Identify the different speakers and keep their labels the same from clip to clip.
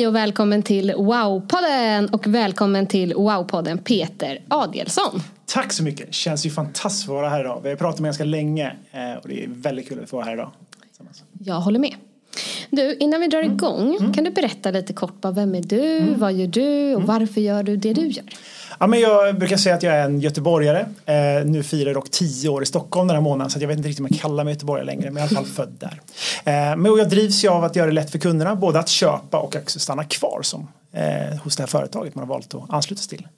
Speaker 1: Hej och välkommen till Wow-podden och välkommen till Wow-podden Peter Adielsson.
Speaker 2: Tack så mycket. Känns ju fantastiskt att vara här idag. Vi har pratat med ganska länge eh, och det är väldigt kul att få vara här idag.
Speaker 1: Jag håller med. Du, innan vi drar
Speaker 2: Mm.
Speaker 1: igång, kan du berätta lite kort bara vem är du, vad gör du och varför gör du det du gör?
Speaker 2: Ja, men jag brukar säga att jag är en göteborgare. Eh, nu firar jag dock tio år i Stockholm den här månaden så att jag vet inte riktigt om jag kallar mig göteborgare längre men jag är i alla fall född där. Eh, men jag drivs ju av att göra det lätt för kunderna både att köpa och också stanna kvar som, eh, hos det här företaget man har valt att ansluta sig till.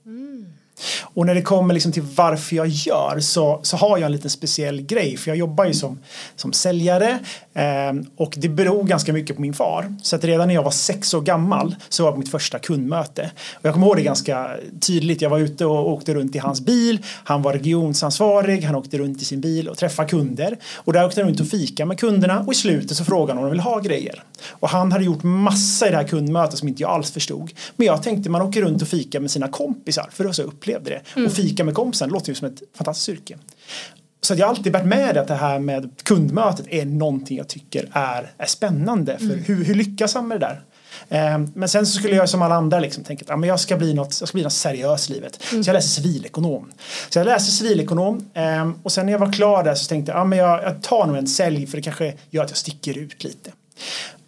Speaker 2: Och när det kommer liksom till varför jag gör så, så har jag en liten speciell grej för jag jobbar ju som, som säljare eh, och det beror ganska mycket på min far. Så att redan när jag var sex år gammal så var jag på mitt första kundmöte. Och jag kommer ihåg det ganska tydligt. Jag var ute och åkte runt i hans bil. Han var regionsansvarig. Han åkte runt i sin bil och träffade kunder. Och där åkte han runt och fika med kunderna och i slutet så frågade han om de vill ha grejer. Och han hade gjort massa i det här kundmötet som inte jag alls förstod. Men jag tänkte man åker runt och fika med sina kompisar för att så upplevde det. Och fika med kompisar låter ju som ett fantastiskt yrke. Så jag har alltid varit med att det här med kundmötet är någonting jag tycker är, är spännande. För hur, hur lyckas han med det där? Eh, Men sen så skulle jag som alla andra liksom tänka att ja, men jag, ska bli något, jag ska bli något seriöst i livet. Så jag läser civilekonom. Så jag läste civilekonom eh, och sen när jag var klar där så tänkte jag att ja, men jag, jag tar nog en sälj för det kanske gör att jag sticker ut lite.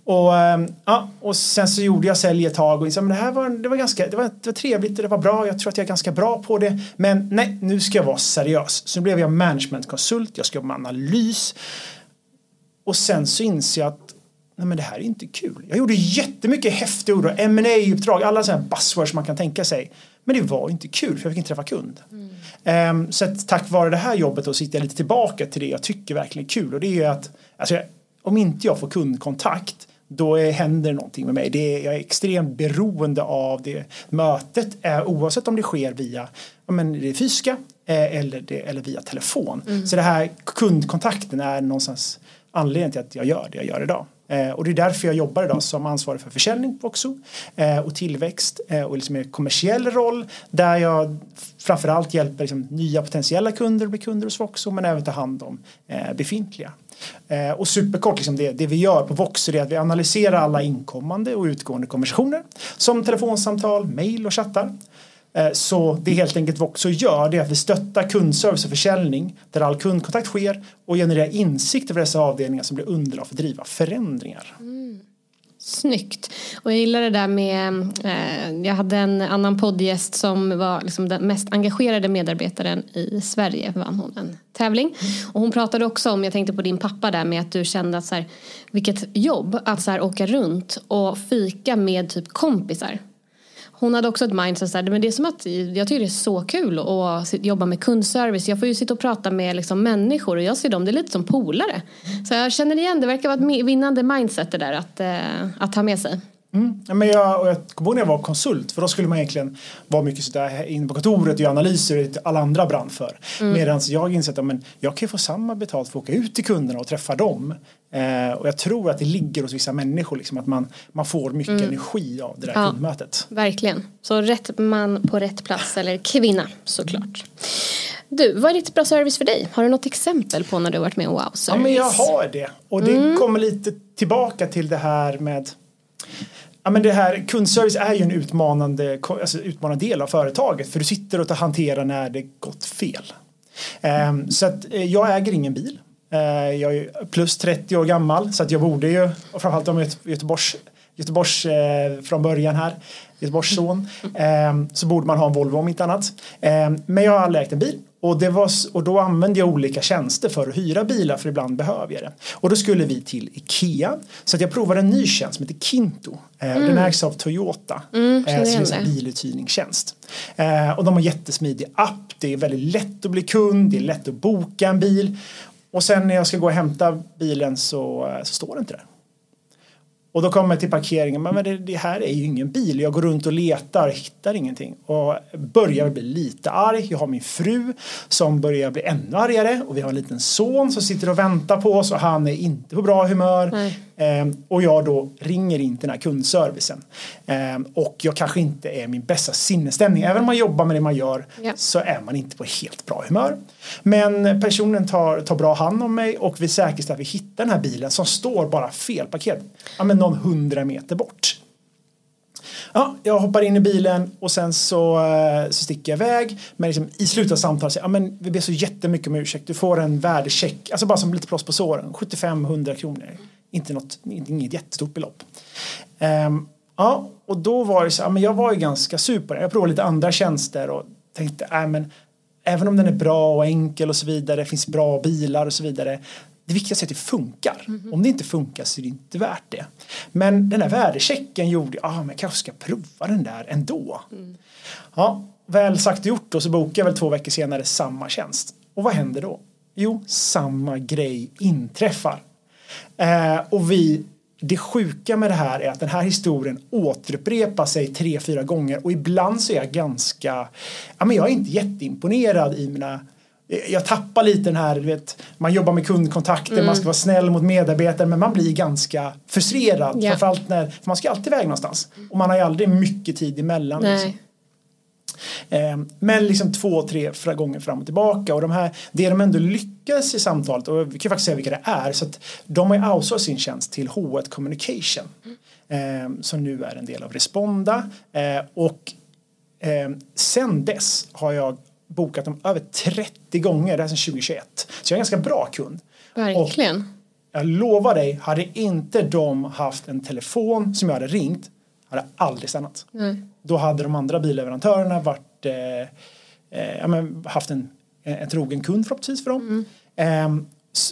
Speaker 2: Och, ehm, ja, och sen så gjorde jag sälj ett tag och liksom, det här var, det var, ganska, det var, det var trevligt och det var bra. Jag tror att jag är ganska bra på det. Men nej, nu ska jag vara seriös. Så blev jag managementkonsult, jag ska jobba med analys. Och sen så inser jag att nej men det här är inte kul. Jag gjorde jättemycket häftiga ord och ma uppdrag alla sådana här buzzwords man kan tänka sig. Men det var inte kul för jag fick inte träffa kund. Ehm, så att tack vare det här jobbet då sitter jag lite tillbaka till det jag tycker verkligen är kul och det är ju att alltså, om inte jag får kundkontakt då är, händer någonting med mig. Det är, jag är extremt beroende av det mötet eh, oavsett om det sker via ja, men det fysiska eh, eller, det, eller via telefon. Så det här kundkontakten är någonstans anledningen till att jag gör det jag gör idag. Eh, och det är därför jag jobbar idag som ansvarig för försäljning på Voxo eh, och tillväxt eh, och liksom en kommersiell roll där jag framförallt hjälper liksom, nya potentiella kunder att bli kunder hos Voxo men även ta hand om befintliga. Och superkort, liksom det, det vi gör på Voxo är att vi analyserar alla inkommande och utgående konversationer som telefonsamtal, mejl och chattar. Eh, så det helt enkelt också gör det är att vi stöttar kundservice och försäljning där all kundkontakt sker och genererar insikter för dessa avdelningar som blir underlag för att driva förändringar.
Speaker 1: Snyggt. Och jag gillar det där med, eh, jag hade en annan poddgäst som var liksom den mest engagerade medarbetaren i Sverige, vann hon en tävling. Och hon pratade också om, jag tänkte på din pappa där med att du kände att så här, vilket jobb att så här, åka runt och fika med typ kompisar. Hon hade också ett mindset så här, men det är som att jag tycker det är så kul att jobba med kundservice. Jag får ju sitta och prata med liksom människor och jag ser dem, det är lite som polare. Så jag känner igen, det verkar vara ett vinnande mindset det där att, eh, att ha med sig.
Speaker 2: Mm. Men jag, och jag kommer ihåg när jag var konsult för då skulle man egentligen vara mycket sådär inne på kontoret och göra analyser till alla andra brann för. Mm. Medan jag insett att men jag kan få samma betalt för att åka ut till kunderna och träffa dem. Eh, och jag tror att det ligger hos vissa människor liksom, att man, man får mycket mm. energi av det där ja, kundmötet.
Speaker 1: Verkligen. Så rätt man på rätt plats eller kvinna såklart. Du, vad är ditt bra service för dig? Har du något exempel på när du varit med om wow service?
Speaker 2: Ja men jag har det. Och det mm. kommer lite tillbaka till det här med Ja, men det här, kundservice är ju en utmanande, alltså utmanande del av företaget för du sitter och hanterar när det gått fel. Um, så att eh, jag äger ingen bil. Uh, jag är plus 30 år gammal så att jag borde ju, och framförallt om Göteborgs, Göteborgs eh, från början här, Göteborgs son, ehm, så borde man ha en Volvo om inte annat. Ehm, men jag har aldrig ägt en bil och, det var, och då använde jag olika tjänster för att hyra bilar för ibland behöver jag det. Och då skulle vi till Ikea. Så att jag provade en ny tjänst som heter Kinto. Eh, mm. Den ägs av Toyota. Mm, eh, som är en biluthyrningstjänst. Eh, och de har jättesmidig app. Det är väldigt lätt att bli kund. Det är lätt att boka en bil. Och sen när jag ska gå och hämta bilen så, så står det inte där. Och då kommer jag till parkeringen, men det, det, här är ju ingen bil. Jag går runt och letar, hittar ingenting. Och börjar bli lite arg. Jag har min fru som börjar bli ännu argare. Och vi har en liten son som sitter och väntar på oss och han är inte på bra humör. Nej och jag då ringer in till den här kundservicen. Ehm, och jag kanske inte är min bästa sinnesstämning. Även om man jobbar med det man gör ja. så är man inte på helt bra humör. Men personen tar, tar bra hand om mig och vi säkerställer att vi hittar den här bilen som står bara felparkerad. Ja, men någon hundra meter bort. Ja, jag hoppar in i bilen och sen så, eh, så sticker jag iväg. Men liksom, i slutet av samtalet säger ja, men vi ber så jättemycket om ursäkt. Du får en värdecheck, alltså bara som lite plåster på såren. 75-100 kronor. Inte något, inget jättestort belopp. Um, ja, och då var det så, ja, men jag var ju ganska super. Jag provade lite andra tjänster och tänkte, äh, men även om den är bra och enkel och så vidare, det finns bra bilar och så vidare. Det viktigaste är att det funkar. Mm. Om det inte funkar så är det inte värt det. Men den här värdechecken gjorde, ja ah, men jag kanske ska prova den där ändå. Mm. Ja, väl sagt och gjort då så bokade jag väl två veckor senare samma tjänst. Och vad händer då? Jo, samma grej inträffar. Eh, och vi, det sjuka med det här är att den här historien återupprepar sig tre, fyra gånger och ibland så är jag ganska, ja men jag är inte jätteimponerad i mina jag tappar lite den här, vet, man jobbar med kundkontakter, mm. man ska vara snäll mot medarbetare men man blir ganska frustrerad. Yeah. Framförallt när, för man ska alltid iväg någonstans. Och man har ju aldrig mycket tid emellan. Liksom. Eh, men liksom två, tre gånger fram och tillbaka och de här, det de ändå lyckas i samtalet och vi kan faktiskt säga vilka det är så att de har ju outsourcat sin tjänst till H1 Communication eh, som nu är en del av Responda eh, och sen dess har jag bokat dem över 30 gånger, det här sedan 2021. Så jag är en ganska bra kund.
Speaker 1: Verkligen. Och
Speaker 2: jag lovar dig, hade inte de haft en telefon som jag hade ringt hade aldrig stannat. Mm. Då hade de andra billeverantörerna varit, eh, eh, haft en, en trogen kund förhoppningsvis för dem. Mm. Eh,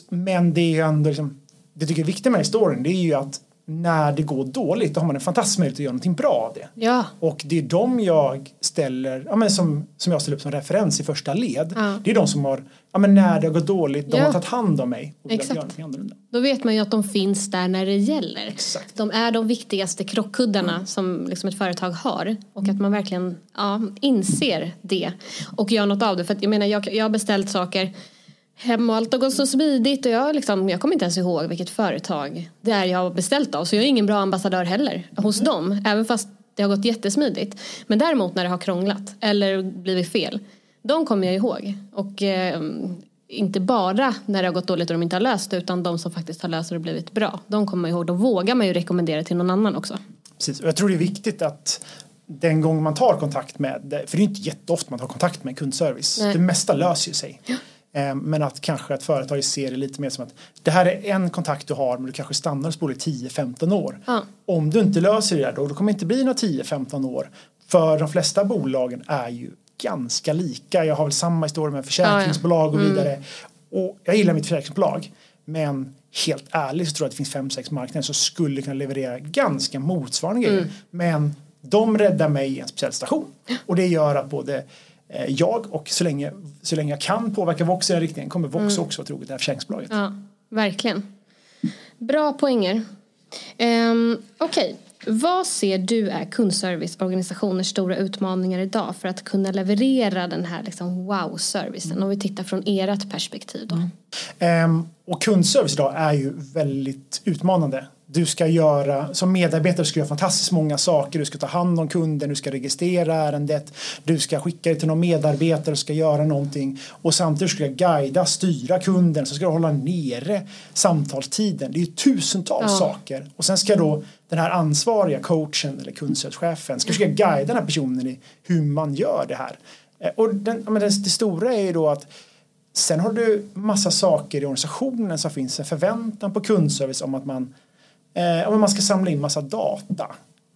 Speaker 2: men det är ändå liksom, det tycker jag är viktigt med historien det är ju att när det går dåligt då har man en fantastisk möjlighet att göra någonting bra av det.
Speaker 1: Ja.
Speaker 2: Och det är de jag ställer, ja, men som, som jag ställer upp som referens i första led. Ja. Det är de som har, ja, men när det har gått dåligt, de har tagit hand om mig och
Speaker 1: Exakt. Då vet man ju att de finns där när det gäller.
Speaker 2: Exakt.
Speaker 1: De är de viktigaste krockkuddarna mm. som liksom ett företag har. Och att man verkligen ja, inser det och gör något av det. För att jag menar, jag, jag har beställt saker hem och allt har gått så smidigt och jag, liksom, jag kommer inte ens ihåg vilket företag det är jag har beställt av så jag är ingen bra ambassadör heller hos dem även fast det har gått jättesmidigt. Men däremot när det har krånglat eller blivit fel de kommer jag ihåg och eh, inte bara när det har gått dåligt och de inte har löst det utan de som faktiskt har löst det och blivit bra. De kommer man ihåg, då vågar man ju rekommendera till någon annan också.
Speaker 2: Precis, och jag tror det är viktigt att den gång man tar kontakt med, för det är inte jätteofta man tar kontakt med kundservice, Nej. det mesta löser sig. Ja. Eh, men att kanske att företaget ser det lite mer som att det här är en kontakt du har men du kanske stannar hos bolaget 10-15 år. Ja. Om du inte löser det då, då kommer det inte bli några 10-15 år. För de flesta bolagen är ju ganska lika. Jag har väl samma historia med försäkringsbolag och mm. vidare. Och jag gillar mitt försäkringsbolag. Men helt ärligt så tror jag att det finns 5-6 marknader som skulle kunna leverera ganska motsvarande mm. grejer. Men de räddar mig i en speciell station. Och det gör att både jag och så länge, så länge jag kan påverka Vox i den riktningen kommer Vox mm. också vara troget det här försäkringsbolaget.
Speaker 1: Ja, verkligen. Bra poänger. Um, Okej, okay. Vad ser du är kundserviceorganisationers stora utmaningar idag för att kunna leverera den här liksom wow-servicen? Om vi tittar från ert perspektiv då.
Speaker 2: Ehm, och kundservice idag är ju väldigt utmanande. Du ska göra, som medarbetare ska du göra fantastiskt många saker. Du ska ta hand om kunden, du ska registrera ärendet, du ska skicka det till någon medarbetare och ska göra någonting. Och samtidigt ska du guida, styra kunden, så ska du hålla nere samtalstiden. Det är ju tusentals ja. saker. Och sen ska då den här ansvariga coachen eller kundservicechefen ska försöka guida den här personen i hur man gör det här. Eh, och den, men det, det stora är ju då att Sen har du massa saker i organisationen som finns en förväntan på kundservice om att man Eh, om man ska samla in massa data.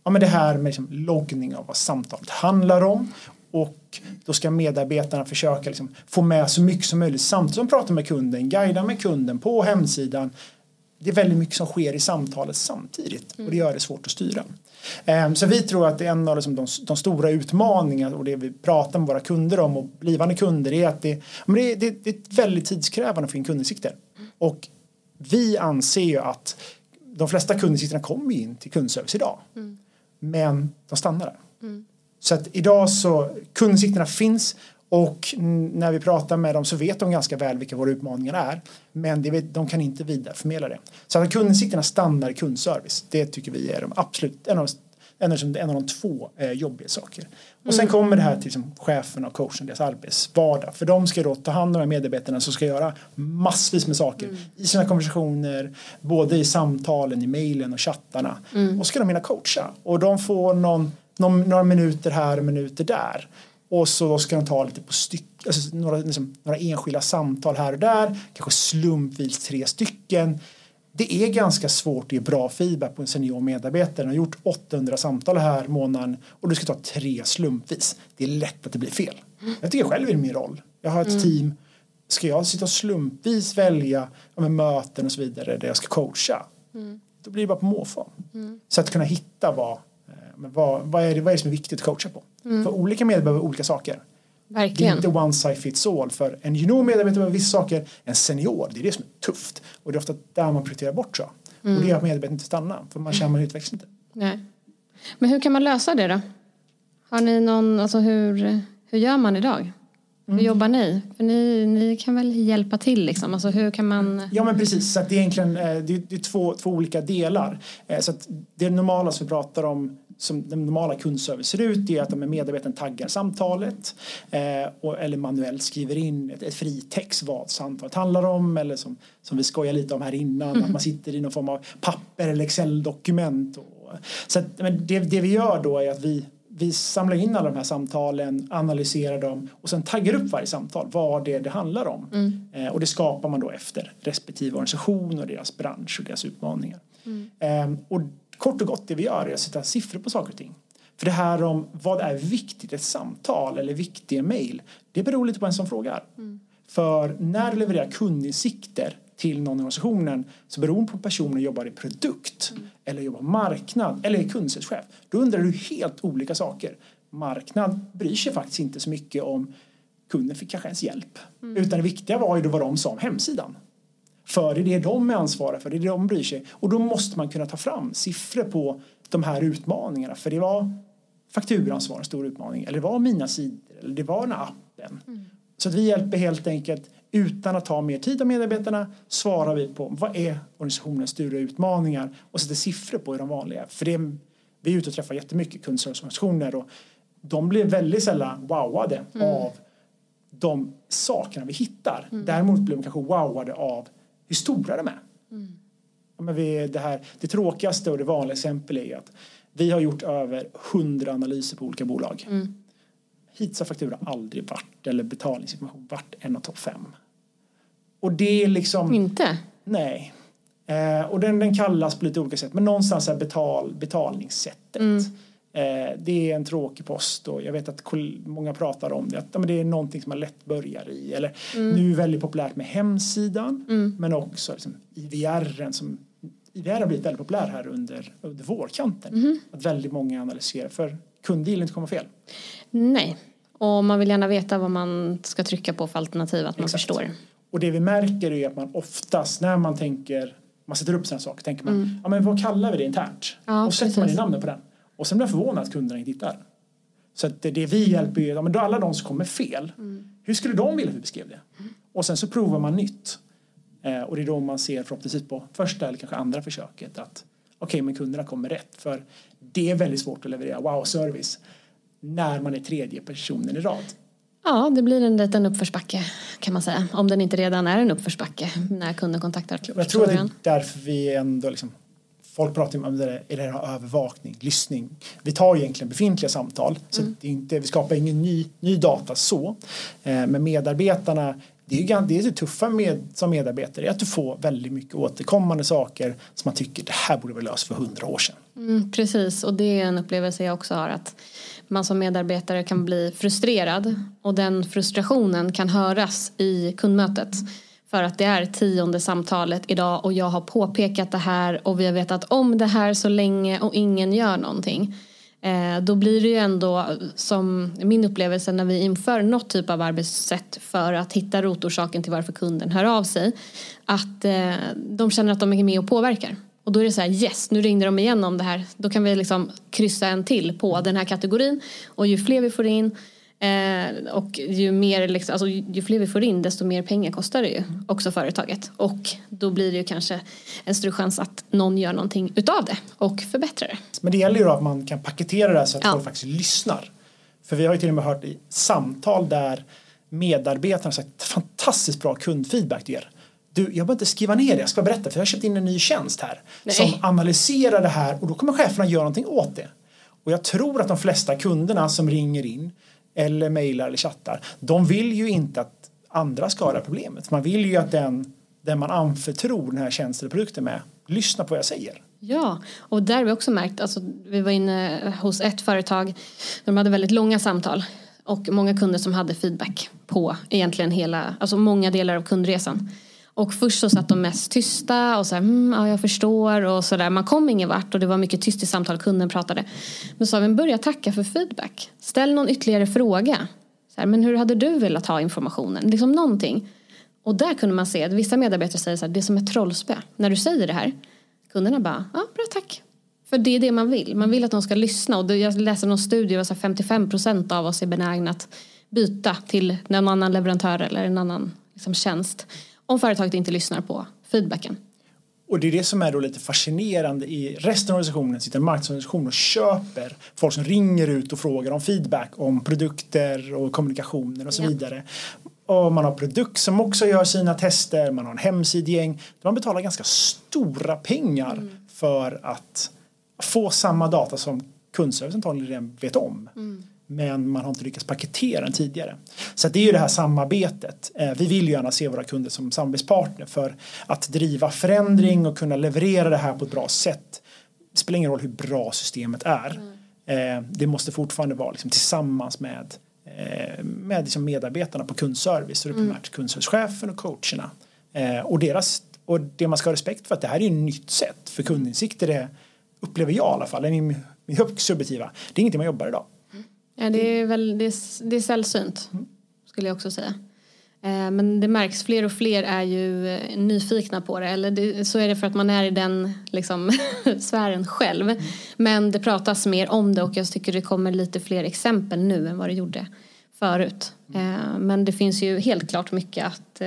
Speaker 2: Ja, men det här med liksom loggning av vad samtalet handlar om och då ska medarbetarna försöka liksom få med så mycket som möjligt samtidigt som de pratar med kunden, guida med kunden på hemsidan. Det är väldigt mycket som sker i samtalet samtidigt och det gör det svårt att styra. Eh, så vi tror att det är en av liksom de, de, stora utmaningarna och det vi pratar med våra kunder om och blivande kunder är att det, det, det, det är väldigt tidskrävande att få in kundinsikter. Och vi anser ju att de flesta kundinsikterna kommer in till kundservice idag. Mm. Men de stannar där. Mm. Så att idag så kundinsikterna finns och när vi pratar med dem så vet de ganska väl vilka våra utmaningar är. Men vet, de kan inte vidareförmedla det. Så att kundinsikterna stannar i kundservice. Det tycker vi är de absolut, en av de en en av de två eh, jobbiga saker. Och sen mm. kommer det här till liksom, cheferna och coachen, deras arbetsvardag. För de ska då ta hand om de här medarbetarna som ska göra massvis med saker mm. i sina konversationer, både i samtalen, i mejlen och chattarna. Mm. Och ska de hinna coacha. Och de får någon, någon, några minuter här och minuter där. Och så ska de ta lite på styck, alltså några, liksom, några enskilda samtal här och där, kanske slumpvis tre stycken det är ganska svårt att ge bra feedback på en senior medarbetare. Den har gjort 800 samtal här månaden och du ska ta tre slumpvis. Det är lätt att det blir fel. Jag tycker själv i min roll. Jag har ett mm. team. Ska jag sitta och slumpvis välja med möten och så vidare där jag ska coacha. Mm. Då blir det bara på måfå. Mm. Så att kunna hitta vad, eh, vad, vad, är det, vad är det som är viktigt att coacha på. Mm. För olika medarbetare olika saker.
Speaker 1: Verkligen.
Speaker 2: Det är inte one size fits all. För en junior medarbetare behöver vissa saker, en senior, det är det som är tufft. Och det är ofta där man prioriterar bort så. Mm. Och det gör att medarbetaren inte stannar, för man känner att man utvecklas inte.
Speaker 1: Nej. Men hur kan man lösa det då? Har ni någon, alltså hur, hur gör man idag? Hur mm. jobbar ni? För ni, ni kan väl hjälpa till liksom? Alltså hur kan man...
Speaker 2: Ja men precis, så det är egentligen eh, det är, det är två, två olika delar. Eh, så att det normala som vi pratar om som den normala kundservice ser ut är att de med medarbetaren taggar samtalet eh, och, eller manuellt skriver in ett, ett fritext vad samtalet handlar om eller som, som vi skojar lite om här innan mm. att man sitter i någon form av papper eller Excel-dokument. så att, men det, det vi gör då är att vi vi samlar in alla de här samtalen, analyserar dem och sen taggar upp varje samtal, vad det, det handlar om. Mm. Eh, och det skapar man då efter respektive organisation och deras bransch och deras utmaningar. Mm. Eh, och kort och gott det vi gör är att sätta siffror på saker och ting. För det här om vad är viktigt ett samtal eller viktiga mejl, det beror lite på en som frågar. Mm. För när du levererar kundinsikter till någon organisationen så beroende på om personen jobbar i produkt mm. eller jobbar marknad eller är kundsättschef. Då undrar du helt olika saker. Marknad bryr sig faktiskt inte så mycket om kunden fick kanske ens hjälp. Mm. Utan det viktiga var ju då vad de sa om hemsidan. För det är det de är ansvariga för, det är det de bryr sig. Och då måste man kunna ta fram siffror på de här utmaningarna. För det var fakturansvar en stor utmaning. Eller det var mina sidor. Eller det var den appen. Mm. Så att vi hjälper helt enkelt utan att ta mer tid av medarbetarna svarar vi på vad är organisationens stora utmaningar och sätter siffror på hur de vanliga För det, vi är ute och träffar jättemycket kundserviceorganisationer och de blir väldigt sällan wowade mm. av de sakerna vi hittar. Mm. Däremot blir de kanske wowade av hur stora de är. Mm. men vi, det, här, det tråkigaste och det vanliga exempel är att vi har gjort över hundra analyser på olika bolag. Mm. Hittills har faktura aldrig varit, eller betalningsinformation varit en av topp fem. Och det är liksom...
Speaker 1: Inte?
Speaker 2: Nej. Eh, och den, den kallas på lite olika sätt men någonstans är betal, betalningssättet. Mm. Eh, det är en tråkig post och jag vet att många pratar om det. Att men det är någonting som man lätt börjar i. Eller mm. nu är väldigt populärt med hemsidan mm. men också liksom IVR som IVR har blivit väldigt populär här under, under vårkanten. Mm. Att väldigt många analyserar för kunder gillar inte komma fel.
Speaker 1: Nej, och man vill gärna veta vad man ska trycka på för alternativ att man Exakt. förstår.
Speaker 2: Och det vi märker är att man oftast när man tänker man sätter upp sådana saker tänker man, mm. ja men vad kallar vi det internt?
Speaker 1: Ja,
Speaker 2: och så sätter man in namnet på den. Och sen blir jag förvånad att kunderna inte hittar. Så att det, det vi hjälper ju, ja, men då alla de som kommer fel, mm. hur skulle de vilja att vi beskrev det? Mm. Och sen så provar man nytt. Eh, och det är då man ser förhoppningsvis på första eller kanske andra försöket att okej, okay, men kunderna kommer rätt. För det är väldigt svårt att leverera wow-service när man är tredje personen i rad.
Speaker 1: Ja, det blir en liten uppförsbacke kan man säga. Om den inte redan är en uppförsbacke när kunden kontaktar.
Speaker 2: Jag tror att det är därför vi ändå liksom Folk pratar om det, är det övervakning, lyssning. Vi tar egentligen befintliga samtal. Så mm. det är inte, vi skapar ingen ny, ny data så. Eh, men medarbetarna det är ju det, är det tuffa med, som medarbetare är att du får väldigt mycket återkommande saker som man tycker det här borde vara löst för hundra år sedan.
Speaker 1: Mm, precis och det är en upplevelse jag också har att man som medarbetare kan bli frustrerad och den frustrationen kan höras i kundmötet för att det är tionde samtalet idag och jag har påpekat det här och vi har vetat om det här så länge och ingen gör någonting. Eh, då blir det ju ändå som min upplevelse när vi inför något typ av arbetssätt för att hitta rotorsaken till varför kunden hör av sig. Att eh, de känner att de är med och påverkar. Och då är det så här yes, nu ringde de igen om det här. Då kan vi liksom kryssa en till på den här kategorin. Och ju fler vi får in Eh, och ju, mer, liksom, alltså, ju fler vi får in desto mer pengar kostar det ju också företaget. Och då blir det ju kanske en större chans att någon gör någonting utav det och förbättrar det.
Speaker 2: Men det gäller ju då att man kan paketera det så att ja. folk faktiskt lyssnar. För vi har ju till och med hört i samtal där medarbetarna sagt fantastiskt bra kundfeedback du ger. Du, jag behöver inte skriva ner det, jag ska berätta för jag har köpt in en ny tjänst här Nej. som analyserar det här och då kommer cheferna göra någonting åt det. Och jag tror att de flesta kunderna som ringer in eller mejlar eller chattar. De vill ju inte att andra ska ha det här problemet. Man vill ju att den, den man anförtror den här tjänsten eller produkten med lyssnar på vad jag säger.
Speaker 1: Ja, och där har vi också märkt, alltså, vi var inne hos ett företag, de hade väldigt långa samtal och många kunder som hade feedback på egentligen hela, alltså många delar av kundresan. Och först så satt de mest tysta och så här, mm, ja jag förstår och så där. Man kom ingen vart och det var mycket tyst i samtal, kunden pratade. Men så sa vi, börja tacka för feedback. Ställ någon ytterligare fråga. Så här, men hur hade du velat ha informationen? Liksom någonting. Och där kunde man se att vissa medarbetare säger så här, det är som ett trollspö. När du säger det här, kunderna bara, ja bra tack. För det är det man vill. Man vill att de ska lyssna. Och jag läste någon studie och 55 procent av oss är benägna att byta till en annan leverantör eller en annan liksom, tjänst om företaget inte lyssnar på feedbacken.
Speaker 2: Och det är det som är då lite fascinerande i resten av organisationen sitter en marknadsorganisation och köper folk som ringer ut och frågar om feedback om produkter och kommunikationer och så ja. vidare. Och man har produkt som också gör sina tester, man har en hemsidgäng. Man betalar ganska stora pengar mm. för att få samma data som kundservice antagligen redan vet om. Mm men man har inte lyckats paketera den tidigare. Så det är ju det här samarbetet. Eh, vi vill ju gärna se våra kunder som samarbetspartner för att driva förändring och kunna leverera det här på ett bra sätt. Det spelar ingen roll hur bra systemet är. Mm. Det måste fortfarande vara liksom tillsammans med, eh, med liksom medarbetarna på kundservice. Så det är mm. primärt kundservicechefen och coacherna. Och, deras, och det man ska ha respekt för att det här är ett nytt sätt för kundinsikter är, upplever jag i alla fall, det är min, min subjektiva, det är ingenting man jobbar idag.
Speaker 1: Ja, det är väl det är, det är sällsynt skulle jag också säga. Eh, men det märks, fler och fler är ju eh, nyfikna på det. Eller det, så är det för att man är i den liksom, sfären själv. Mm. Men det pratas mer om det och jag tycker det kommer lite fler exempel nu än vad det gjorde förut. Mm. Men det finns ju helt klart mycket att,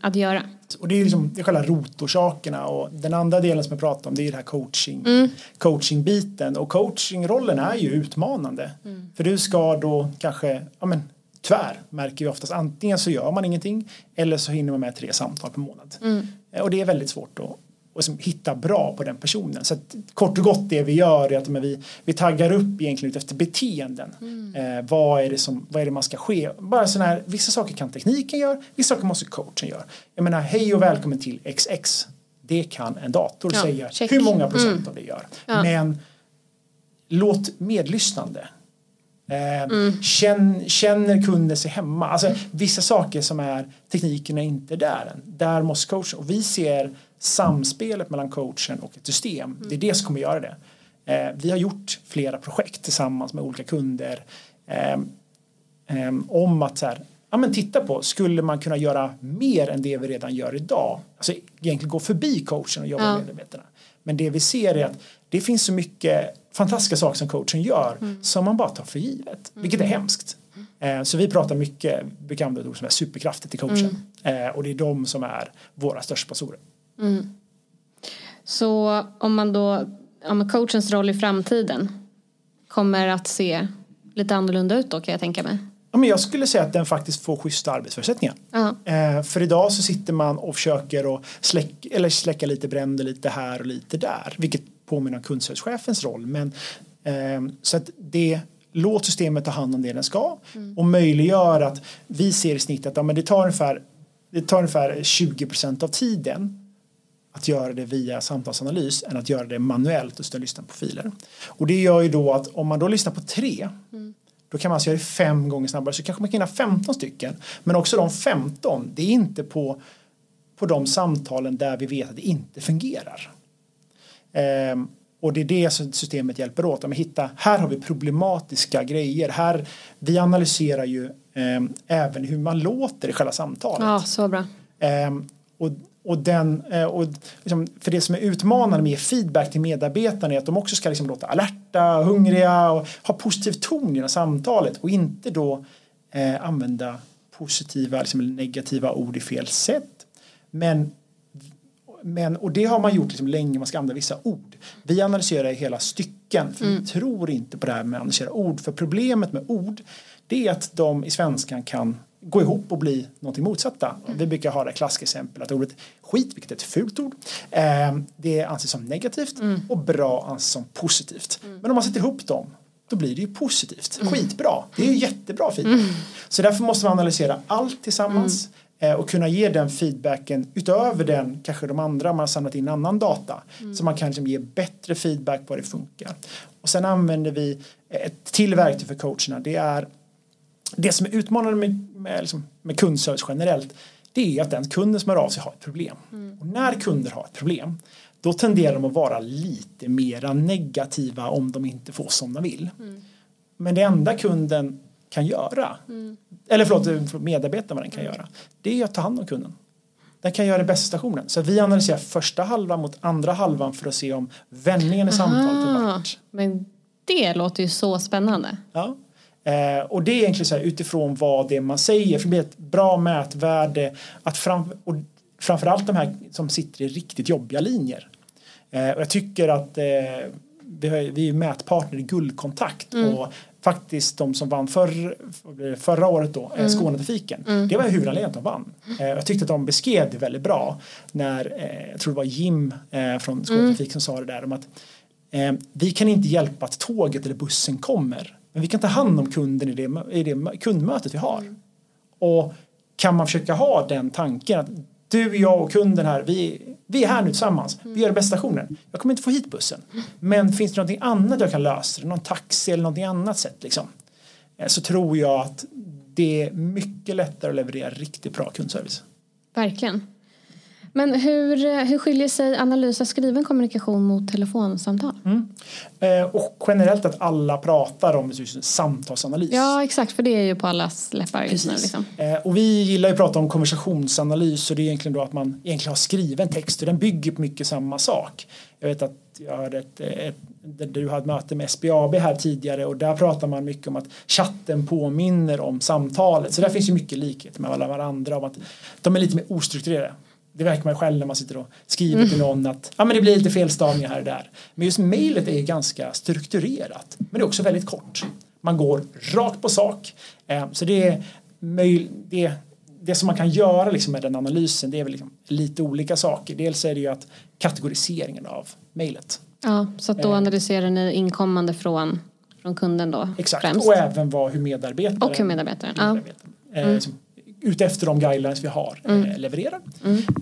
Speaker 1: att göra.
Speaker 2: Och det är liksom det är själva rotorsakerna och den andra delen som jag pratade om det är det här coaching, mm. coachingbiten och coachingrollen är ju utmanande. Mm. För du ska då kanske, ja men tyvärr märker vi oftast antingen så gör man ingenting eller så hinner man med tre samtal per månad. Mm. Och det är väldigt svårt att och liksom hitta bra på den personen. Så att, kort och gott det vi gör är att men vi, vi taggar upp egentligen efter beteenden. Mm. Eh, vad, är det som, vad är det man ska ske? Bara sån här, vissa saker kan tekniken göra, vissa saker måste coachen göra. Jag menar, hej och välkommen till XX. Det kan en dator ja, säga check. hur många procent mm. av det gör. Ja. Men låt medlyssnande Eh, mm. känn, känner kunden sig hemma? Alltså, vissa saker som är tekniken är inte där än. Där måste coachen och vi ser samspelet mellan coachen och ett system. Det är det som kommer göra det. Eh, vi har gjort flera projekt tillsammans med olika kunder eh, eh, om att så här, ja, men titta på, skulle man kunna göra mer än det vi redan gör idag? Alltså egentligen gå förbi coachen och jobba
Speaker 1: Ja.
Speaker 2: med medarbetarna. Men det vi ser är att det finns så mycket fantastiska saker som coachen gör som man bara tar för givet, vilket är hemskt. Eh, Så vi pratar mycket, brukar använda ord som är superkrafter till coachen. Eh, Och det är de som är våra största sponsorer.
Speaker 1: Så om man då, om coachens roll i framtiden kommer att se lite annorlunda ut då kan jag tänka mig.
Speaker 2: Ja, men jag skulle säga att den faktiskt får schyssta arbetsförutsättningar.
Speaker 1: Ja.
Speaker 2: Eh, för idag så sitter man och försöker att släck, eller släcka lite bränder lite här och lite där. Vilket påminner om kundservicechefens roll. Men, eh, så att det låt systemet ta hand om det den ska och möjliggör att vi ser i snitt att ja, men det, tar ungefär, det tar ungefär 20% av tiden att göra det via samtalsanalys än att göra det manuellt och stå och lyssna på filer. Och det gör ju då att om man då lyssnar på tre då kan man alltså göra det fem gånger snabbare så kanske man kan hinna 15 stycken. Men också de 15, det är inte på, på de samtalen där vi vet att det inte fungerar. Ehm, och det är det som systemet hjälper åt. Att hitta, här har vi problematiska grejer. Här, vi analyserar ju ehm, även hur man låter i själva samtalet.
Speaker 1: Ja, så bra.
Speaker 2: Ehm, och, och den, eh, och liksom, för det som är utmanande med feedback till medarbetarna är att de också ska liksom låta alerta, hungriga och ha positiv ton i samtalet och inte då eh, använda positiva liksom, eller negativa ord i fel sätt. Men, men, och det har man gjort liksom länge, man ska använda vissa ord. Vi analyserar hela stycken, för vi tror inte på det här med att analysera ord. För problemet med ord, det är att de i svenskan kan gå ihop och bli någonting motsatta. Vi brukar ha det klassexempel att ordet skit, vilket är ett fult ord, eh, det anses som negativt och bra anses som positivt. Men om man sätter ihop dem då blir det ju positivt. Skitbra. Det är ju jättebra feedback. Så därför måste man analysera allt tillsammans eh, och kunna ge den feedbacken utöver den kanske de andra man har samlat in annan data. Så man kan liksom ge bättre feedback på hur det funkar. Och sen använder vi ett till verktyg för coacherna. Det är det som är utmanande med, med, liksom, med kundservice generellt det är att den kunden som hör av sig har ett problem. Och när kunder har ett problem då tenderar de att vara lite mera negativa om de inte får som de vill. Men det enda kunden kan göra, eller förlåt medarbetaren vad den kan göra, det är att ta hand om kunden. Den kan göra det bästa stationen. Så vi analyserar första halvan mot andra halvan för att se om vändningen i samtalet är vart.
Speaker 1: men det låter ju så spännande.
Speaker 2: Ja. Eh, och det är egentligen så här utifrån vad det är man säger. För det blir ett bra mätvärde. Att fram, och framförallt de här som sitter i riktigt jobbiga linjer. Eh, och jag tycker att eh, vi, har, vi är mätpartner i Guldkontakt. Och faktiskt de som vann det, förra året då, mm. Skånetrafiken. Det var huvudanledningen att de vann. Eh, jag tyckte att de beskrev det väldigt bra. När, eh, jag tror det var Jim eh, från Skånetrafik som sa det där om att eh, vi kan inte hjälpa att tåget eller bussen kommer. Men vi kan ta hand om kunden i det, i det kundmötet vi har. Och kan man försöka ha den tanken att du, jag och kunden här, vi, vi är här nu tillsammans. Vi gör det bästa stationen. Jag kommer inte få hit bussen. Men finns det någonting annat jag kan lösa? Någon taxi eller någonting annat sätt liksom. Eh, Så tror jag att det är mycket lättare att leverera riktigt bra kundservice.
Speaker 1: Verkligen. Men hur, hur skiljer sig analys av skriven kommunikation mot telefonsamtal?
Speaker 2: Eh, Och generellt att alla pratar om samtalsanalys.
Speaker 1: Ja, exakt, för det är ju på allas läppar just nu. Liksom.
Speaker 2: Eh, och vi gillar ju att prata om konversationsanalys och det är egentligen då att man egentligen har skriven text och den bygger på mycket samma sak. Jag vet att jag hörde ett, ett, där du hade ett möte med SBAB här tidigare och där pratar man mycket om att chatten påminner om samtalet. Så där finns ju mycket likhet med alla varandra om att de är lite mer ostrukturerade. Det verkar man själv när man sitter och skriver till någon att ja, men det blir lite felstavningar här och där. Men just mejlet är ganska strukturerat. Men det är också väldigt kort. Man går rakt på sak. Eh, så det är det, det som man kan göra liksom med den analysen det är väl liksom lite olika saker. Dels är det ju att kategoriseringen av mejlet.
Speaker 1: Ja, så att då
Speaker 2: Eh.
Speaker 1: analyserar ni inkommande från, från kunden då
Speaker 2: Exakt.
Speaker 1: främst.
Speaker 2: Och även vad, hur medarbetaren,
Speaker 1: Och hur medarbetaren, ja.
Speaker 2: medarbetaren eh, liksom, utefter de guidelines vi har
Speaker 1: Mm.
Speaker 2: eh, levererar.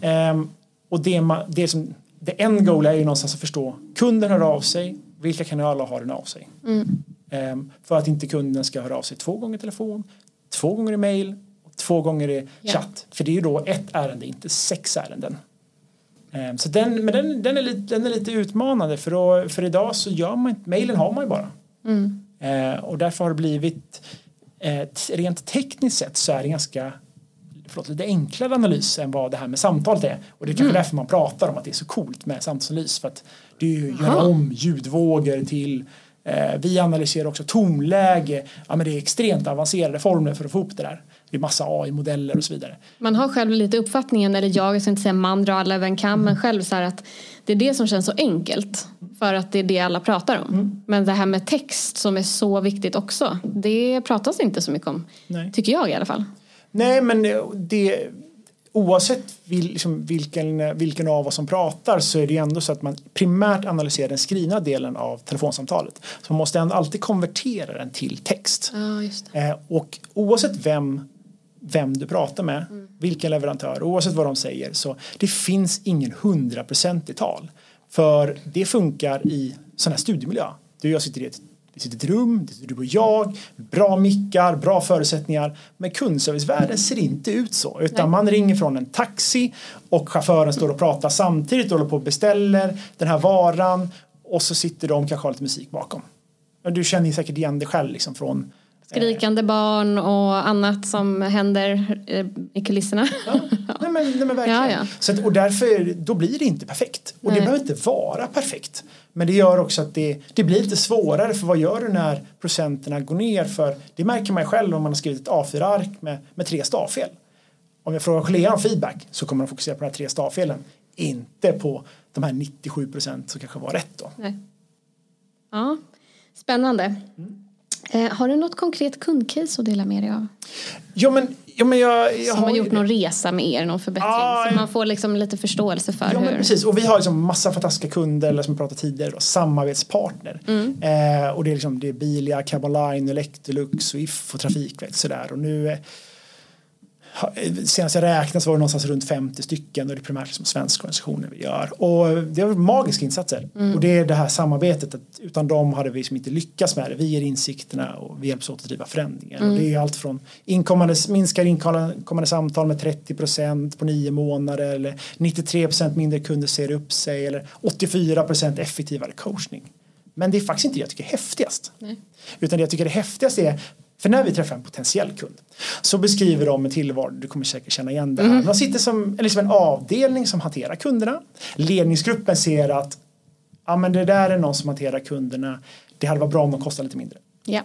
Speaker 2: Ehm, och det, det som det end goal är ju någonstans att förstå kunden hör av sig, vilka kanaler har den av sig?
Speaker 1: Mm.
Speaker 2: Ehm, för att inte kunden ska höra av sig två gånger i telefon, två gånger i mail och två gånger i
Speaker 1: Ja.
Speaker 2: chatt. För det är ju då ett ärende, inte sex ärenden. Ehm, så den, men den, den, är lite, den är lite utmanande för, då, för idag så gör man inte, mailen har man ju bara.
Speaker 1: Mm.
Speaker 2: Eh, och därför har det blivit eh, rent tekniskt sett så är det ganska förlåt, lite enklare analys än vad det här med samtalet är. Och det är kanske mm. därför man pratar om att det är så coolt med samtalsanalys. För att det gör om ljudvågor till eh, vi analyserar också tonläge. Ja, men det är extremt avancerade formler för att få upp det där. Det är massa AI-modeller och så vidare.
Speaker 1: Man har själv lite uppfattningen, eller jag, jag ska inte säga man drar alla över en kam, mm. men själv så här att det är det som känns så enkelt. För att det är det alla pratar om. Mm. Men det här med text som är så viktigt också, det pratas inte så mycket om. Nej. Tycker jag i alla fall.
Speaker 2: Nej men det oavsett vil, liksom, vilken, vilken av oss som pratar så är det ändå så att man primärt analyserar den skrivna delen av telefonsamtalet. Så man måste ändå alltid konvertera den till text.
Speaker 1: Ah,
Speaker 2: eh, och oavsett vem, vem du pratar med, mm. vilken leverantör, oavsett vad de säger så det finns ingen hundraprocentig tal. För det funkar i sån här studiemiljö. Du och jag sitter i ett det sitter ett rum, det sitter du och jag, bra mickar, bra förutsättningar. Men kundservicevärlden ser inte ut så. Utan man ringer från en taxi och chauffören står och pratar samtidigt och håller på och beställer den här varan. Och så sitter de kanske har lite musik bakom. Du känner säkert igen det själv liksom från
Speaker 1: Skrikande barn och annat som händer eh, i kulisserna.
Speaker 2: Ja, nej men, nej men verkligen. Ja, ja. Så att, och därför, då blir det inte perfekt. Och nej. det behöver inte vara perfekt. Men det gör också att det, det blir lite svårare för vad gör du när procenterna går ner? För det märker man ju själv om man har skrivit ett A4-ark med, med tre stavfel. Om jag frågar kollegan om feedback så kommer de fokusera på de här tre stavfelen. Inte på de här 97 procent som kanske var rätt då. Nej.
Speaker 1: Ja, spännande. Mm. Eh, har du något konkret kundcase att dela med dig av?
Speaker 2: Ja men, ja, men jag, jag
Speaker 1: Som har gjort någon resa med er, någon förbättring. Ah, så man får liksom lite förståelse för
Speaker 2: ja,
Speaker 1: hur.
Speaker 2: Men precis, och vi har liksom massa fantastiska kunder, eller som vi pratade tidigare, då, samarbetspartner. Mm. Eh, och det är, liksom, det är Bilia, Cabaline, Electrolux och If och Trafikverket sådär. Och nu senast jag räknade så var det någonstans runt 50 stycken och det är primärt som svenska organisationer vi gör. Och det är magiska insatser. Mm. Och det är det här samarbetet att utan dem hade vi liksom inte lyckats med det. Vi ger insikterna och vi hjälps åt att driva förändringen. Mm. Och det är allt från inkommande, minskar inkommande samtal med 30 procent på nio månader eller 93 procent mindre kunder ser upp sig eller 84 procent effektivare coachning. Men det är faktiskt inte det jag tycker är häftigast. Nej. Utan det jag tycker är häftigast är för när vi träffar en potentiell kund så beskriver de en tillvaro, du kommer säkert känna igen det här. Mm. De sitter som liksom en avdelning som hanterar kunderna. Ledningsgruppen ser att ja, men det där är någon som hanterar kunderna. Det hade varit bra om de kostade lite mindre.
Speaker 1: Ja.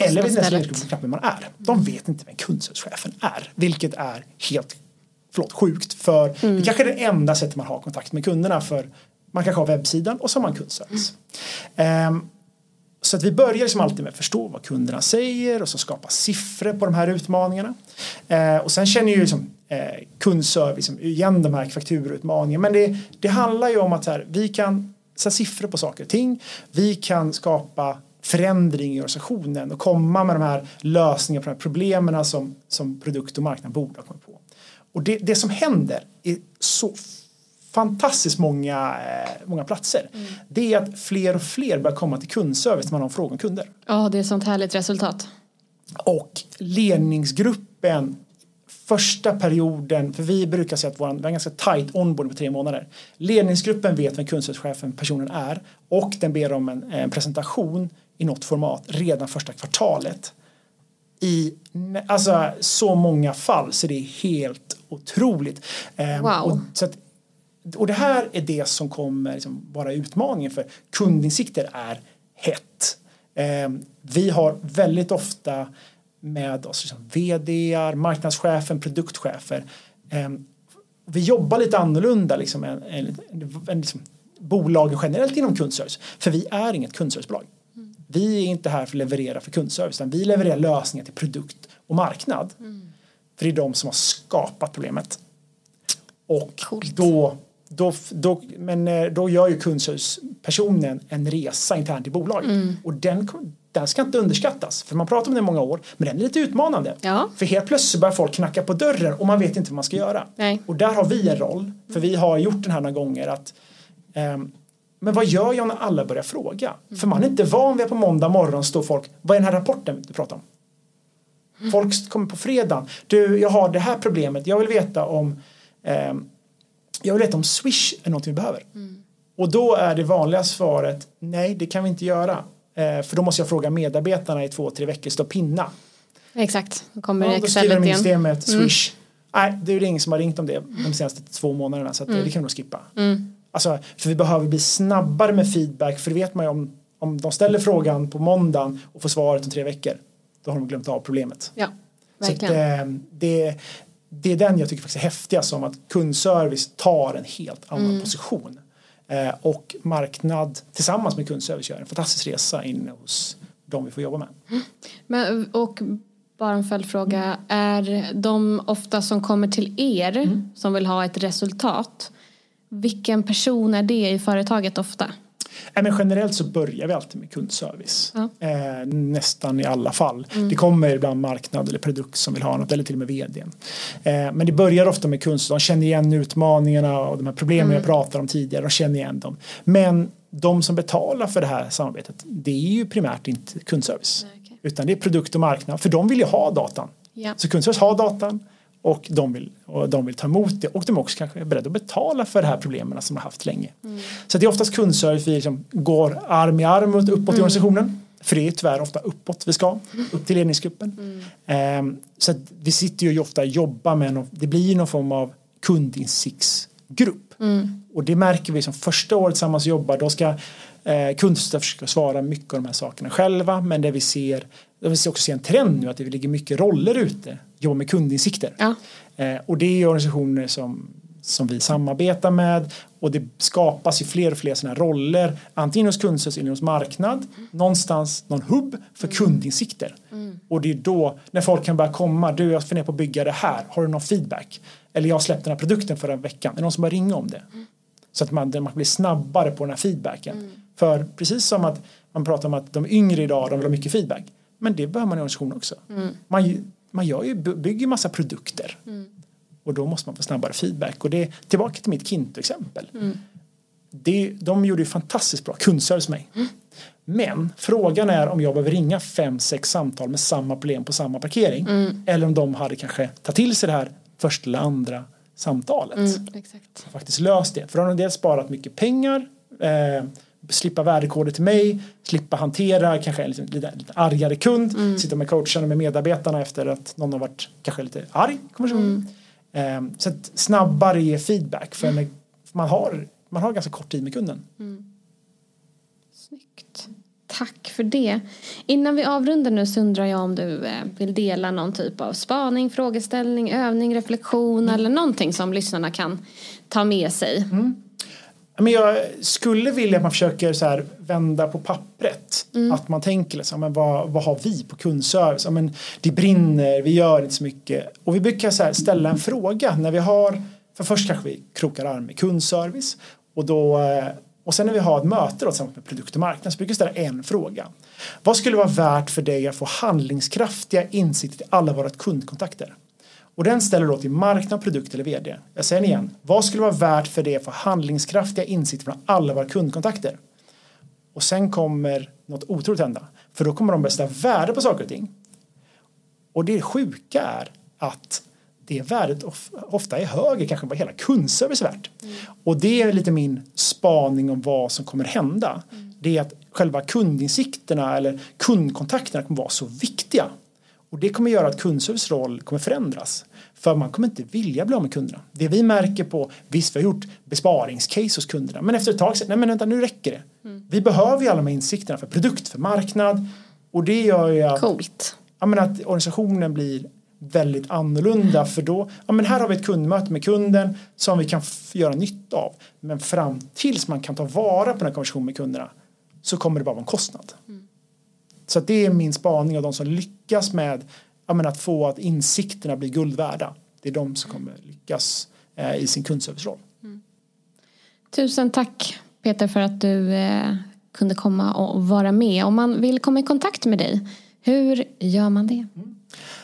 Speaker 2: Eller vet nästan knappt vem man är. De vet inte vem kundservicechefen är. Vilket är helt förlåt, sjukt. För mm. det kanske är det enda sättet man har kontakt med kunderna. För man kanske har webbsidan och så har man kundservice. Mm. Um, så att vi börjar liksom alltid med att förstå vad kunderna säger och så skapa siffror på de här utmaningarna. Eh, och sen känner ju liksom, eh, kundservice liksom igen de här fakturutmaningarna. Men det, det handlar ju om att här, vi kan sätta siffror på saker och ting. Vi kan skapa förändring i organisationen och komma med de här lösningarna på de här problemen som, som produkt och marknad borde ha kommit på. Och det, det som händer är så fantastiskt många, eh, många platser. Mm. Det är att fler och fler börjar komma till kundservice när man har frågor om kunder.
Speaker 1: Ja, det är sånt härligt resultat.
Speaker 2: Och ledningsgruppen första perioden, för vi brukar säga att våran, vi har en ganska tight onboarding på tre månader. Ledningsgruppen vet vem kundservicechefen personen är och den ber om en, en presentation i något format redan första kvartalet. I alltså, så många fall så det är helt otroligt.
Speaker 1: Ehm, wow.
Speaker 2: Och, så att, och det här är det som kommer liksom vara utmaningen för kundinsikter är hett. Eh, vi har väldigt ofta med oss liksom vd, marknadschefen, produktchefer. Eh, vi jobbar lite annorlunda liksom, än, än, än liksom, bolagen generellt inom kundservice. För vi är inget kundservicebolag. Mm. Vi är inte här för att leverera för kundservice utan vi levererar lösningar till produkt och marknad. Mm. För det är de som har skapat problemet. Och Coolt. då då, då, men eh, då gör ju kundservicepersonen en resa internt i bolaget. Mm. Och den, den ska inte underskattas. För man pratar om det i många år. Men den är lite utmanande.
Speaker 1: Ja.
Speaker 2: För helt plötsligt börjar folk knacka på dörren och man vet inte vad man ska göra.
Speaker 1: Nej.
Speaker 2: Och där har vi en roll. För vi har gjort den här några gånger. att um, men vad gör jag när alla börjar fråga? Mm. För man är inte van vid att på måndag morgon står folk, vad är den här rapporten du pratar om? Mm. Folk kommer på fredagen, du jag har det här problemet, jag vill veta om um, jag vill veta om Swish är något vi behöver. Mm. Och då är det vanliga svaret nej det kan vi inte göra. Eh, för då måste jag fråga medarbetarna i två, tre veckor, stå pinna.
Speaker 1: Exakt, då kommer
Speaker 2: Ja, då skriver de i systemet, swish. Nej, det är det ingen som har ringt om det de senaste två månaderna så att det kan vi nog skippa. Alltså, för vi behöver bli snabbare med feedback för det vet man ju om, om de ställer frågan på måndagen och får svaret om tre veckor då har de glömt av problemet.
Speaker 1: Ja,
Speaker 2: Så att,
Speaker 1: verkligen.
Speaker 2: eh, det, det är den jag tycker faktiskt är häftigast som att kundservice tar en helt annan
Speaker 1: Mm.
Speaker 2: position. Eh, och marknad tillsammans med kundservice gör en fantastisk resa inne hos de vi får jobba med.
Speaker 1: Men, och bara en följdfråga. Är de ofta som kommer till er
Speaker 2: Mm.
Speaker 1: som vill ha ett resultat. Vilken person är det i företaget ofta?
Speaker 2: Nej, men generellt så börjar vi alltid med kundservice.
Speaker 1: Ja.
Speaker 2: Eh, nästan i alla fall.
Speaker 1: Mm.
Speaker 2: Det kommer ibland marknad eller produkt som vill ha något eller till och med vdn. Eh, men det börjar ofta med kundservice. De känner igen utmaningarna och de här problemen
Speaker 1: Mm.
Speaker 2: jag pratade om tidigare. De känner igen dem. Men de som betalar för det här samarbetet det är ju primärt inte kundservice.
Speaker 1: Okej.
Speaker 2: Utan det är produkt och marknad. För de vill ju ha datan.
Speaker 1: Ja.
Speaker 2: Så kundservice har datan och de, vill, och de vill ta emot det och de är också kanske beredda att betala för de här problemen som de har haft länge. Så det är oftast kundservice vi liksom går arm i arm uppåt i organisationen. För det är tyvärr ofta uppåt vi ska, upp till ledningsgruppen. Ehm, så att vi sitter ju ofta och jobbar med, någon, det blir någon form av kundinsiktsgrupp. Och det märker vi som första året tillsammans jobbar, då ska eh, kundstöd försöka svara mycket av de här sakerna själva. Men det vi ser, det vi ser också ser en trend nu att det ligger mycket roller ute, jobba med kundinsikter.
Speaker 1: Ja.
Speaker 2: Eh, och det är organisationer som, som vi samarbetar med. Och det skapas ju fler och fler sådana här roller antingen hos kundservice eller hos marknad. Någonstans någon hubb för kundinsikter. Och det är då när folk kan börja komma du jag funderar på att bygga det här. Har du någon feedback? Eller jag har släppt den här produkten förra veckan. Är det någon som börjar ringa om det? Så att man, man blir snabbare på den här feedbacken. För precis som att man pratar om att de yngre idag de vill ha mycket feedback. Men det behöver man i organisationen också. Man, ju- man gör ju, bygger massa produkter och då måste man få snabbare feedback. Och det är tillbaka till mitt Kinto-exempel. Det, de gjorde ju fantastiskt bra kundservice med mig. Men frågan är om jag behöver ringa fem, sex samtal med samma problem på samma parkering. Eller om de hade kanske tagit till sig det här första eller andra samtalet.
Speaker 1: Exakt.
Speaker 2: Och faktiskt löst det. För de har dels sparat mycket pengar. Eh, slippa värdekoder till mig. Slippa hantera kanske en lite, lite, lite argare kund. Sitta med coacherna med medarbetarna efter att någon har varit kanske lite arg i konversationen. Eh, så att snabbare ge feedback. För när man har, man har ganska kort tid med kunden.
Speaker 1: Snyggt. Tack för det. Innan vi avrundar nu så undrar jag om du eh, vill dela någon typ av spaning, frågeställning, övning, reflektion eller någonting som lyssnarna kan ta med sig.
Speaker 2: Men jag skulle vilja att man försöker så här vända på pappret. Att man tänker liksom, men vad, vad har vi på kundservice? Ja, men det brinner, vi gör inte så mycket. Och vi brukar så här ställa en fråga när vi har, för först kanske vi krokar arm med kundservice. Och, då, och sen när vi har ett möte då, tillsammans med produkt och marknad så brukar vi ställa en fråga. Vad skulle vara värt för dig att få handlingskraftiga insikter till alla våra kundkontakter? Och den ställer då till marknad, produkt eller vd. Jag säger den igen. Vad skulle vara värt för det för handlingskraftiga insikter från alla våra kundkontakter? Och sen kommer något otroligt hända. För då kommer de börja sätta värde på saker och ting. Och det sjuka är att det värdet of- ofta är högre kanske vad hela kundservice är värt. Och det är lite min spaning om vad som kommer hända. Det är att själva kundinsikterna eller kundkontakterna kommer vara så viktiga. Och det kommer göra att kundservice roll kommer förändras. För man kommer inte vilja bli av med kunderna. Det vi märker på, visst vi har gjort besparingscase hos kunderna, men efter ett tag säger nej men vänta nu räcker det. Vi behöver ju alla de här insikterna för produkt, för marknad. Och det gör ju att,
Speaker 1: Coolt.
Speaker 2: ja, men att organisationen blir väldigt annorlunda för då, ja men här har vi ett kundmöte med kunden som vi kan göra nytta av. Men fram tills man kan ta vara på den här konversationen med kunderna så kommer det bara vara en kostnad. Så det är min spaning av de som lyckas med ja, men att få att insikterna blir guld värda. Det är de som kommer lyckas eh, i sin kundserviceroll.
Speaker 1: Tusen tack Peter för att du eh, kunde komma och vara med. Om man vill komma i kontakt med dig, hur gör man det?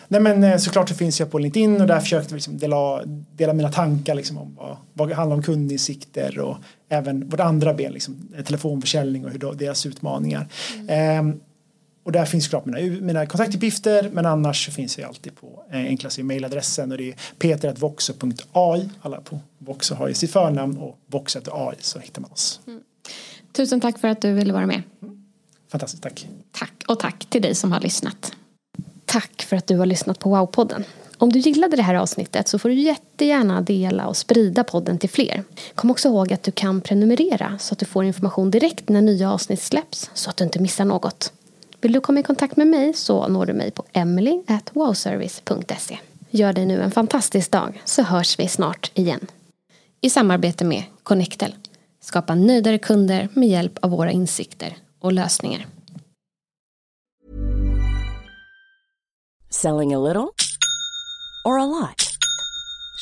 Speaker 2: Nej men eh, såklart så finns jag på LinkedIn och där försökte vi liksom dela, dela mina tankar liksom om vad, vad handlar om kundinsikter och även vårt andra ben, liksom, eh, telefonförsäljning och hur då, deras utmaningar. Ehm, och där finns såklart mina, mina kontaktuppgifter men annars finns jag alltid på eh, enklaste mejladressen och det är peter.voxo.ai. Alla på Voxo har ju sitt förnamn och voxo.ai så hittar man oss.
Speaker 1: Tusen tack för att du ville vara med.
Speaker 2: Fantastiskt, tack.
Speaker 1: Tack och tack till dig som har lyssnat. tack för att du har lyssnat på Wow-podden. Om du gillade det här avsnittet så får du jättegärna dela och sprida podden till fler. Kom också ihåg att du kan prenumerera så att du får information direkt när nya avsnitt släpps så att du inte missar något. Vill du komma i kontakt med mig så når du mig på emily.wowservice.se. Gör dig nu en fantastisk dag så hörs vi snart igen. I samarbete med Connectel. Skapa nöjdare kunder med hjälp av våra insikter och lösningar.
Speaker 3: Selling a little or a lot?